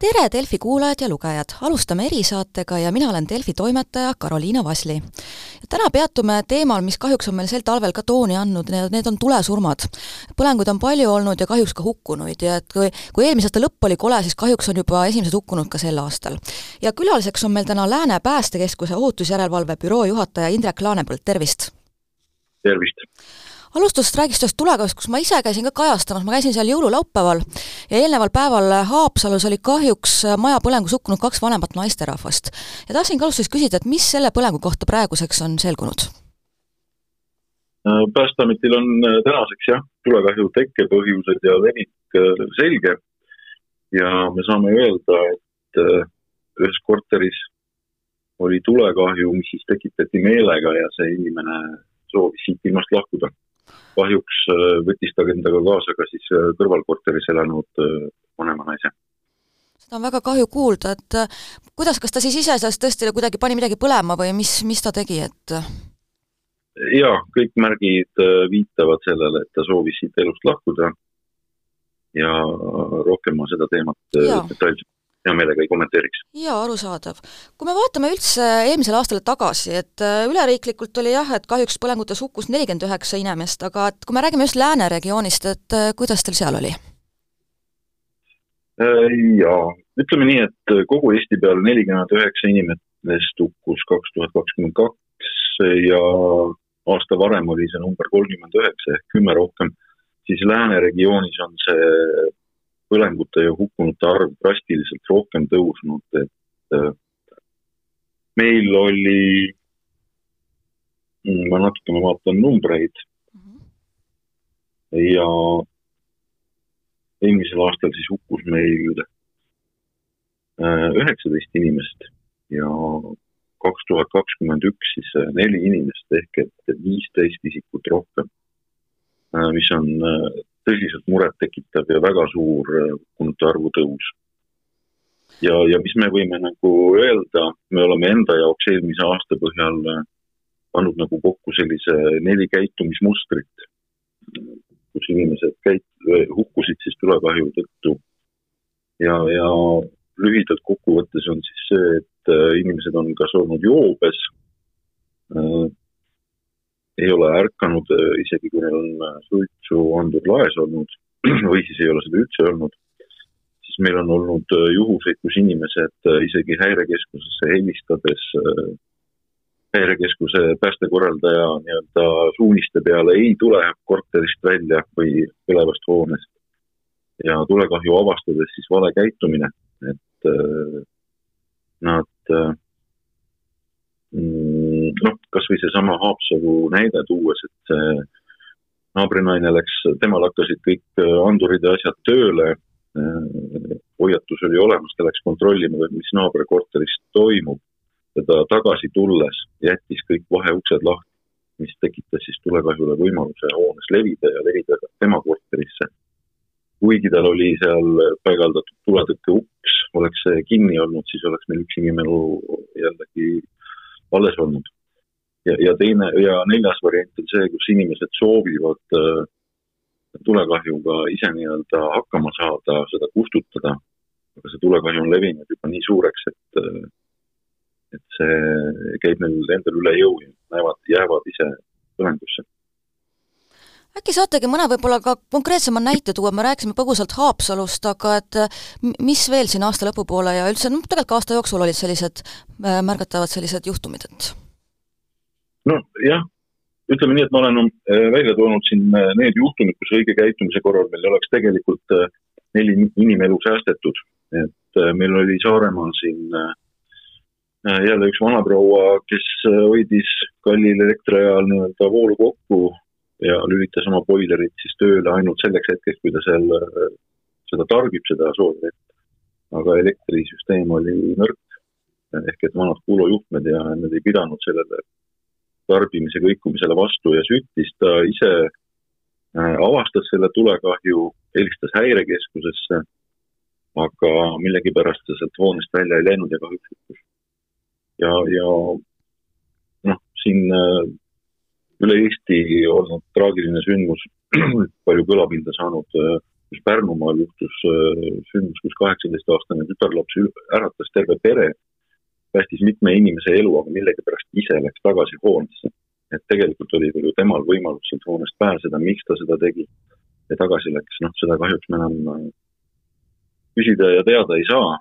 tere, Delfi kuulajad ja lugejad! alustame erisaatega ja mina olen Delfi toimetaja Karoliina Vasli. täna peatume teemal, mis kahjuks on meil sel talvel ka tooni andnud, need, on tulesurmad. põlenguid on palju olnud ja kahjuks ka hukkunuid ja et kui, kui eelmise aasta lõpp oli kole, siis kahjuks on juba esimesed hukkunud ka sel aastal. ja külaliseks on meil täna Lääne Päästekeskuse ohutusjärelevalve büroo juhataja Indrek Laanepõld, tervist! tervist! Alustusest räägiks sellest tulekahjust, kus ma ise käisin ka kajastamas, ma käisin seal jõululaupäeval ja eelneval päeval Haapsalus oli kahjuks majapõlengus hukkunud kaks vanemat naisterahvast. ja tahtsingi alustuseks küsida, et mis selle põlengu kohta praeguseks on selgunud? Äh, päästeametil on äh, tänaseks jah, tulekahju tekkepõhjused ja levik äh, selge ja me saame öelda, et ühes korteris oli tulekahju, mis siis tekitati meelega ja see inimene soovis siit ilmast lahkuda kahjuks äh, võttis ta endaga kaasa ka siis äh, kõrvalkorteris elanud äh, vanema naise. seda on väga kahju kuulda, et kuidas, kas ta siis ise sellest tõesti kuidagi pani midagi põlema või mis, mis ta tegi, et? jaa, kõik märgid viitavad sellele, et ta soovis siit elust lahkuda ja rohkem ma seda teemat detailselt hea meelega ei kommenteeriks. jaa, arusaadav. kui me vaatame üldse eelmisele aastale tagasi, et äh, üleriiklikult oli jah, et kahjuks põlengutes hukkus nelikümmend üheksa inimest, aga et kui me räägime just lääne regioonist, et äh, kuidas teil seal oli? Äh, jaa, ütleme nii, et kogu Eesti peale nelikümmend üheksa inimest hukkus kaks tuhat kakskümmend kaks ja aasta varem oli see number kolmkümmend üheksa ehk kümme rohkem, siis lääne regioonis on see põlengute ja hukkunute arv drastiliselt rohkem tõusnud, et äh, meil oli, mm, ma natukene vaatan numbreid mm -hmm. ja eelmisel aastal siis hukkus meil äh, üheksateist inimest ja kaks tuhat kakskümmend üks siis äh, neli inimest ehk et viisteist isikut rohkem, mis on tõsiselt murettekitav ja väga suur äh, arvu tõus. ja, ja mis me võime nagu öelda, me oleme enda jaoks eelmise aasta põhjal äh, pannud nagu kokku sellise neli käitumismustrit, kus inimesed käit-, hukkusid siis tulekahju tõttu. ja, ja lühidalt kokkuvõttes on siis see, et äh, inimesed on kas olnud joobes, ei ole ärkanud, äh, isegi kui neil on äh, suitsuandur laes olnud või siis ei ole seda üldse olnud, siis meil on olnud äh, juhuseid, kus inimesed isegi häirekeskusesse helistades häirekeskuse päästekorraldaja nii-öelda suuniste peale ei tule korterist välja või põlevast hoonest. ja tulekahju avastades siis vale käitumine, et nad mm, noh, kasvõi seesama Haapsalu näide tuues, et see naabrinaine läks, temal hakkasid kõik äh, andurid ja asjad tööle, äh, hoiatus oli olemas, ta läks kontrollima, mis naabrikorteris toimub ja ta tagasi tulles jättis kõik vaheuksed lahti, mis tekitas siis tulekahjule võimaluse hoones levida ja levida ka tema korterisse. kuigi tal oli seal paigaldatud tuletõkke uks, oleks see kinni olnud, siis oleks meil üks inimelu jällegi alles olnud ja, ja teine ja neljas variant on see, kus inimesed soovivad äh, tulekahjuga ise nii-öelda hakkama saada, seda kustutada. aga see tulekahju on levinud juba nii suureks, et, äh, et see käib neil endal üle jõu ja näevad, jäävad ise põlengusse äkki saategi mõne võib-olla ka konkreetsema näite tuua, me rääkisime põgusalt Haapsalust, aga et mis veel siin aasta lõpupoole ja üldse, noh, tegelikult aasta jooksul olid sellised äh, märgatavad sellised juhtumid, et nojah, ütleme nii, et ma olen äh, välja toonud siin äh, need juhtumid, kus õige käitumise korral meil oleks tegelikult äh, neli inimelu säästetud. et meil oli Saaremaal siin jälle üks vanaproua, kes hoidis kallil elektriajal nii-öelda voolu kokku ja lülitas oma boilerit siis tööle ainult selleks hetkeks, kui ta seal seda tarbib, seda soovvett. aga elektrisüsteem oli nõrk ehk et vanad kuulujuhtmed ja need ei pidanud sellele tarbimise kõikumisele vastu ja süttis, ta ise äh, avastas selle tulekahju, helistas häirekeskusesse, aga millegipärast ta sealt hoonest välja ei läinud ja kahjuks hukkus. ja, ja noh, siin äh, üle Eesti olnud traagiline sündmus, palju kõlapinda saanud äh, kus Pärnumaal juhtus sündmus, kus kaheksateistaastane tütarlaps äratas terve pere, päästis mitme inimese elu, aga millegipärast ise läks tagasi hoonesse. et tegelikult oli ju temal võimalus sealt hoonest pääseda, miks ta seda tegi ja tagasi läks, noh, seda kahjuks me enam küsida ja teada ei saa,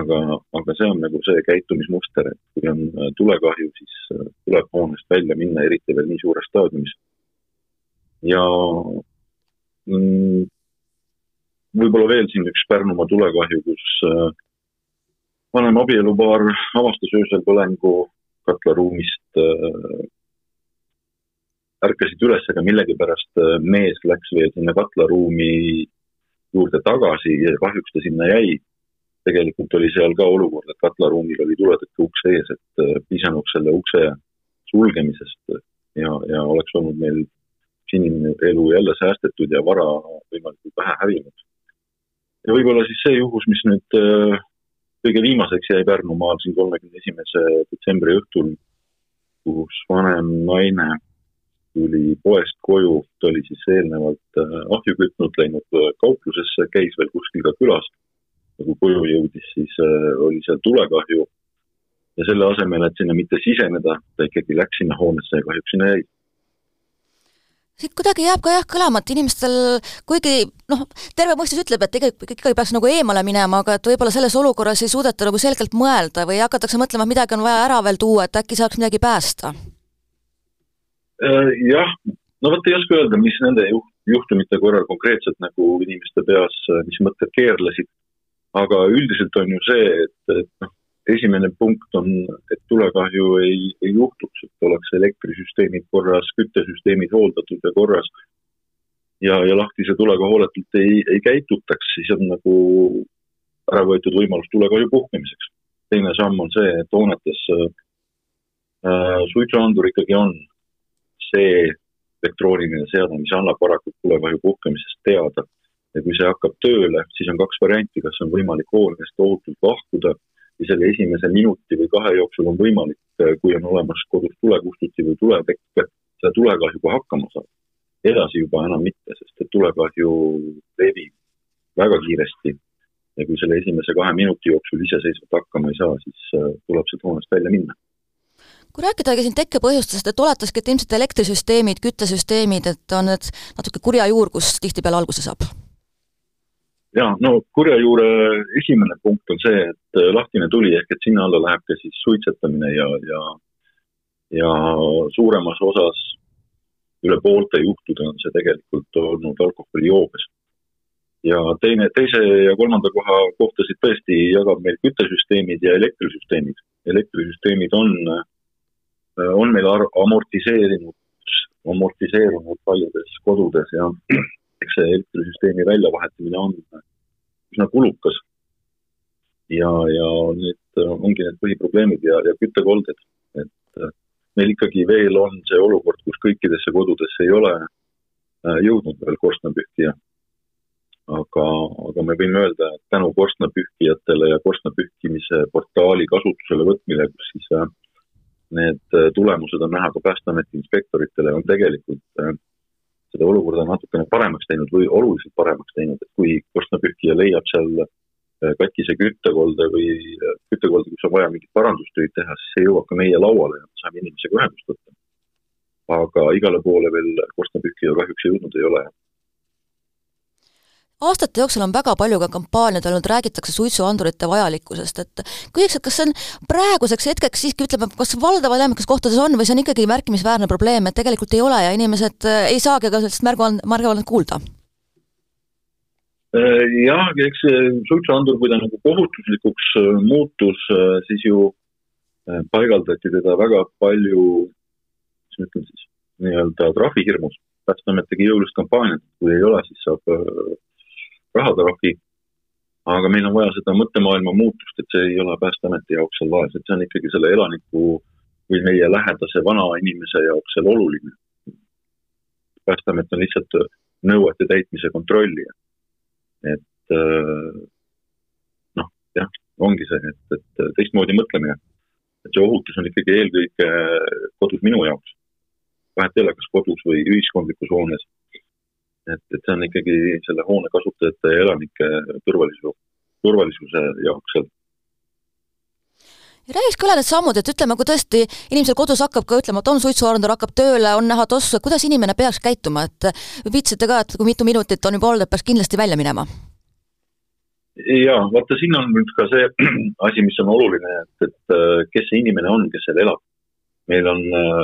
aga, aga see on nagu see käitumismuster, et kui on tulekahju, siis tuleb hoonest välja minna, eriti veel nii suures staadiumis. ja mm, võib-olla veel siin üks Pärnumaa tulekahju, kus äh, vanem abielupaar avastas öösel põlengu katlaruumist äh,, ärkasid üles, aga millegipärast äh, mees läks veel sinna katlaruumi juurde tagasi ja kahjuks ta sinna jäi. tegelikult oli seal ka olukord, et katlaruumil oli tuletõkke uks ees, et äh, piisanuks selle ukse sulgemisest ja, ja oleks olnud meil inimelu jälle säästetud ja vara võimalikult vähe hävinud ja võib-olla siis see juhus, mis nüüd äh, kõige viimaseks jäi Pärnumaal siin kolmekümne esimese detsembri õhtul, kus vanem naine tuli poest koju, ta oli siis eelnevalt äh, ahju kütnud, läinud äh, kauplusesse, käis veel kuskil ka külas. ja kui koju jõudis, siis oli seal tulekahju. ja selle asemel, et sinna mitte siseneda, ta ikkagi läks sinna hoonesse ja kahjuks sinna jäi siit kuidagi jääb ka jah kõlama, et inimestel kuigi noh, terve mõistus ütleb, et tegelikult ikkagi peaks nagu eemale minema, aga et võib-olla selles olukorras ei suudeta nagu selgelt mõelda või hakatakse mõtlema, et midagi on vaja ära veel tuua, et äkki saaks midagi päästa? Äh, jah, no vot ei oska öelda, mis nende juht, juhtumite korral konkreetselt nagu inimeste peas, mis mõtted keerlesid, aga üldiselt on ju see, et, et noh, esimene punkt on, et tulekahju ei, ei juhtuks, oleks elektrisüsteemid korras, küttesüsteemid hooldatud ja korras. ja, ja lahtise tulega hooletult ei, ei käitutaks, siis on nagu ära võetud võimalus tulekahju puhkemiseks. teine samm on see, et hoonetes äh, suitsuandur ikkagi on see elektrooniline seade, mis annab varakult tulekahju puhkemisest teada. ja kui see hakkab tööle, siis on kaks varianti, kas on võimalik hoonest ohutult lahkuda ja selle esimese minuti või kahe jooksul on võimalik, kui on olemas kodus tulekustuti või tuletekk, seda tulekahjuga hakkama saada. edasi juba enam mitte, sest et tulekahju levib väga kiiresti. Ja kui selle esimese kahe minuti jooksul iseseisvalt hakkama ei saa, siis äh, tuleb sealt hoonest välja minna. Kui rääkidagi siin tekkepõhjustest, et oletaski, et ilmselt elektrisüsteemid, küttesüsteemid, et on need natuke kurja juur, kus tihtipeale alguse saab ja no kurja juure esimene punkt on see, et äh, lahtine tuli ehk et sinna alla läheb ka siis suitsetamine ja, ja, ja suuremas osas üle poolte juhtude on see tegelikult olnud alkoholijoobes. ja teine, teise ja kolmanda koha kohtasid tõesti jagab meil küttesüsteemid ja elektrisüsteemid. elektrisüsteemid on, äh, on meil amortiseerinud, amortiseerunud paljudes kodudes ja eks see elektrisüsteemi väljavahetamine on üsna kulukas. ja, ja need ongi need põhiprobleemid ja, ja küttekolded, et äh, meil ikkagi veel on see olukord, kus kõikidesse kodudesse ei ole äh, jõudnud veel korstnapühkija. aga, aga me võime öelda, et tänu korstnapühkijatele ja korstnapühkimise portaali kasutusele võtmine, kus siis äh, need tulemused on näha ka Päästeameti inspektoritele, on tegelikult seda olukorda natukene paremaks teinud või oluliselt paremaks teinud, et kui korstnapühkija leiab seal äh, katkise küttekolde või äh, küttekolde, kus on vaja mingeid parandustöid teha, siis see jõuab ka meie lauale ja me saame inimesega ühendust võtta. aga igale poole veel korstnapühkija kahjuks jõudnud ei ole aastate jooksul on väga palju ka kampaaniaid olnud, räägitakse suitsuandurite vajalikkusest, et küsiks, et kas see on praeguseks hetkeks siiski ütleme, kas valdava enamikes kohtades on või see on ikkagi märkimisväärne probleem, et tegelikult ei ole ja inimesed äh, ei saagi ka sellest märgu, märguannet kuulda? Äh, jah, eks suitsuandur, kui ta nagu kohustuslikuks äh, muutus, siis ju paigaldati teda väga palju, mis ma ütlen siis, nii-öelda trahvihirmus. Päästeamet tegi jõulist kampaaniat, kui ei ole, siis saab rahatrahvi. aga meil on vaja seda mõttemaailma muutust, et see ei ole Päästeameti jaoks seal vaes, et see on ikkagi selle elaniku või meie lähedase vanainimese jaoks seal oluline. päästeamet on lihtsalt nõuete täitmise kontrollija. et äh, noh, jah, ongi see, et, et teistmoodi mõtlemine. et see ohutus on ikkagi eelkõige kodus minu jaoks. vahet ei ole, kas kodus või ühiskondlikus hoones et, et see on ikkagi selle hoone kasutajate ja elanike turvalisuse, turvalisuse jaoks seal ja räägiks ka üle need sammud, et ütleme, kui tõesti inimesel kodus hakkab ka ütlema, et on suitsuarendur, hakkab tööle, on näha tossu, kuidas inimene peaks käituma, et viitsite ka, et kui mitu minutit on juba olnud, et peaks kindlasti välja minema? jaa, vaata siin on nüüd ka see asi, mis on oluline, et, et äh, kes see inimene on, kes seal elab. meil on äh,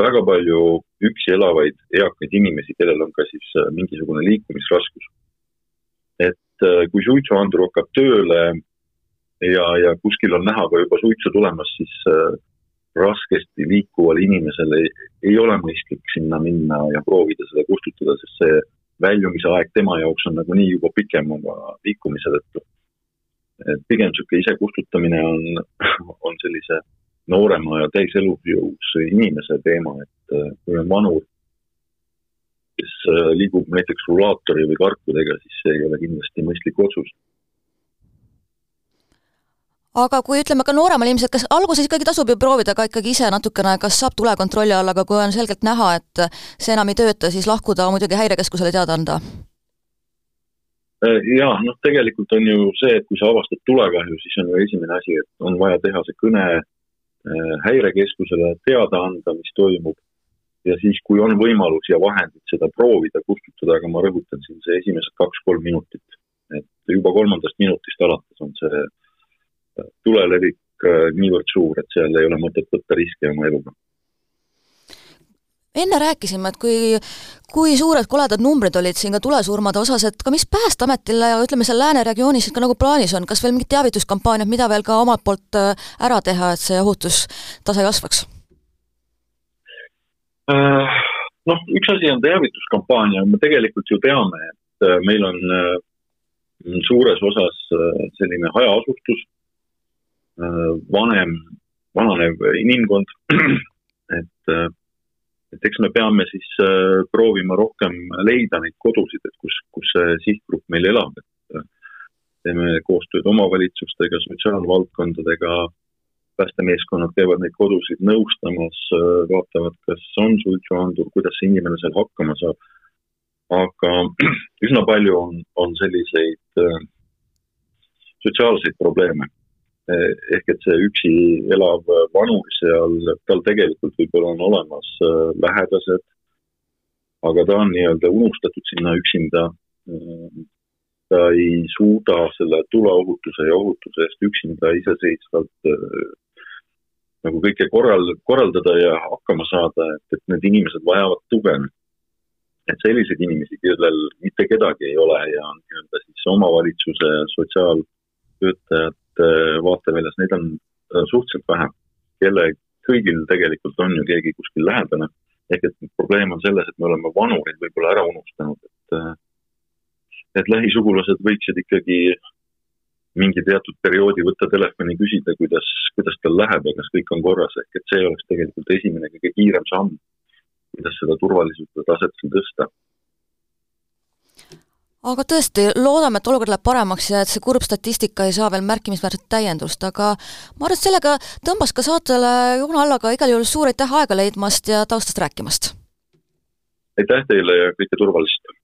väga palju üksi elavaid eakaid inimesi, kellel on ka siis äh, mingisugune liikumisraskus. et kui suitsuandur hakkab tööle ja, ja kuskil on näha ka juba suitsu tulemas, siis äh, raskesti liikuval inimesel ei, ei ole mõistlik sinna minna ja proovida seda kustutada, sest see väljumise aeg tema jaoks on nagunii juba pikem oma liikumise tõttu. et pigem niisugune isekustutamine on, on sellise noorema ja täis elujõus inimese teema, et äh, kui on vanur, kes äh, liigub näiteks rulaatori või karkudega, siis see ei ole kindlasti mõistlik otsus aga kui ütleme ka nooremal inimesel, kas alguses ikkagi tasub ju proovida ka ikkagi ise natukene, kas saab tule kontrolli alla, aga kui on selgelt näha, et see enam ei tööta, siis lahkuda, muidugi häirekeskusele teada anda? Äh, jaa, noh tegelikult on ju see, et kui sa avastad tulekahju, siis on ju esimene asi, et on vaja teha see kõne häirekeskusele, teada anda, mis toimub. ja siis, kui on võimalus ja vahendid seda proovida kustutada, aga ma rõhutan siin see esimesed kaks-kolm minutit. et juba kolmandast minutist alates on see tulelevik äh, niivõrd suur, et seal ei ole mõtet võtta riske oma eluga enne rääkisime, et kui, kui suured koledad numbrid olid siin ka tulesurmade osas, et ka mis Päästeametile ja ütleme, seal lääne regioonis ka nagu plaanis on, kas veel mingid teavituskampaaniad, mida veel ka omalt poolt äh, ära teha, et see ohutustase kasvaks? Äh, noh, üks asi on teavituskampaania, me tegelikult ju teame, et meil on suures osas selline hajaasustus Äh, vanem, vananev inimkond, et, äh, et eks me peame siis äh, proovima rohkem leida neid kodusid, et kus, kus see sihtgrupp meil elab, et teeme koostööd omavalitsustega, sotsiaalvaldkondadega, päästemeeskonnad käivad neid kodusid nõustamas, vaatavad, kas on suitsuandur, kuidas see inimene seal hakkama saab. aga üsna palju on, on selliseid sotsiaalseid probleeme ehk et see üksi elav vanur seal, tal tegelikult võib-olla on olemas äh, lähedased, aga ta on nii-öelda unustatud sinna üksinda. ta ei suuda selle tuleohutuse ja ohutuse eest üksinda iseseisvalt nagu kõike korral, korraldada ja hakkama saada, et, et need inimesed vajavad tuge. et selliseid inimesi, kellel mitte kedagi ei ole ja nii-öelda siis omavalitsuse sotsiaaltöötajad vaateväljas, neid on suhteliselt vähe, kelle, kõigil tegelikult on ju keegi kuskil lähedane. ehk et probleem on selles, et me oleme vanurid võib-olla ära unustanud, et äh, et lähisugulased võiksid ikkagi mingi teatud perioodi võtta telefoni, küsida, kuidas, kuidas tal läheb ja kas kõik on korras, ehk et see oleks tegelikult esimene kõige kiirem samm, kuidas seda turvalisuse taset siin tõsta aga tõesti, loodame, et olukord läheb paremaks ja et see kurb statistika ei saa veel märkimisväärset täiendust, aga ma arvan, et sellega tõmbas ka saatele joone alla, aga igal juhul suur aitäh aega leidmast ja taustast rääkimast! aitäh teile ja kõike turvalist!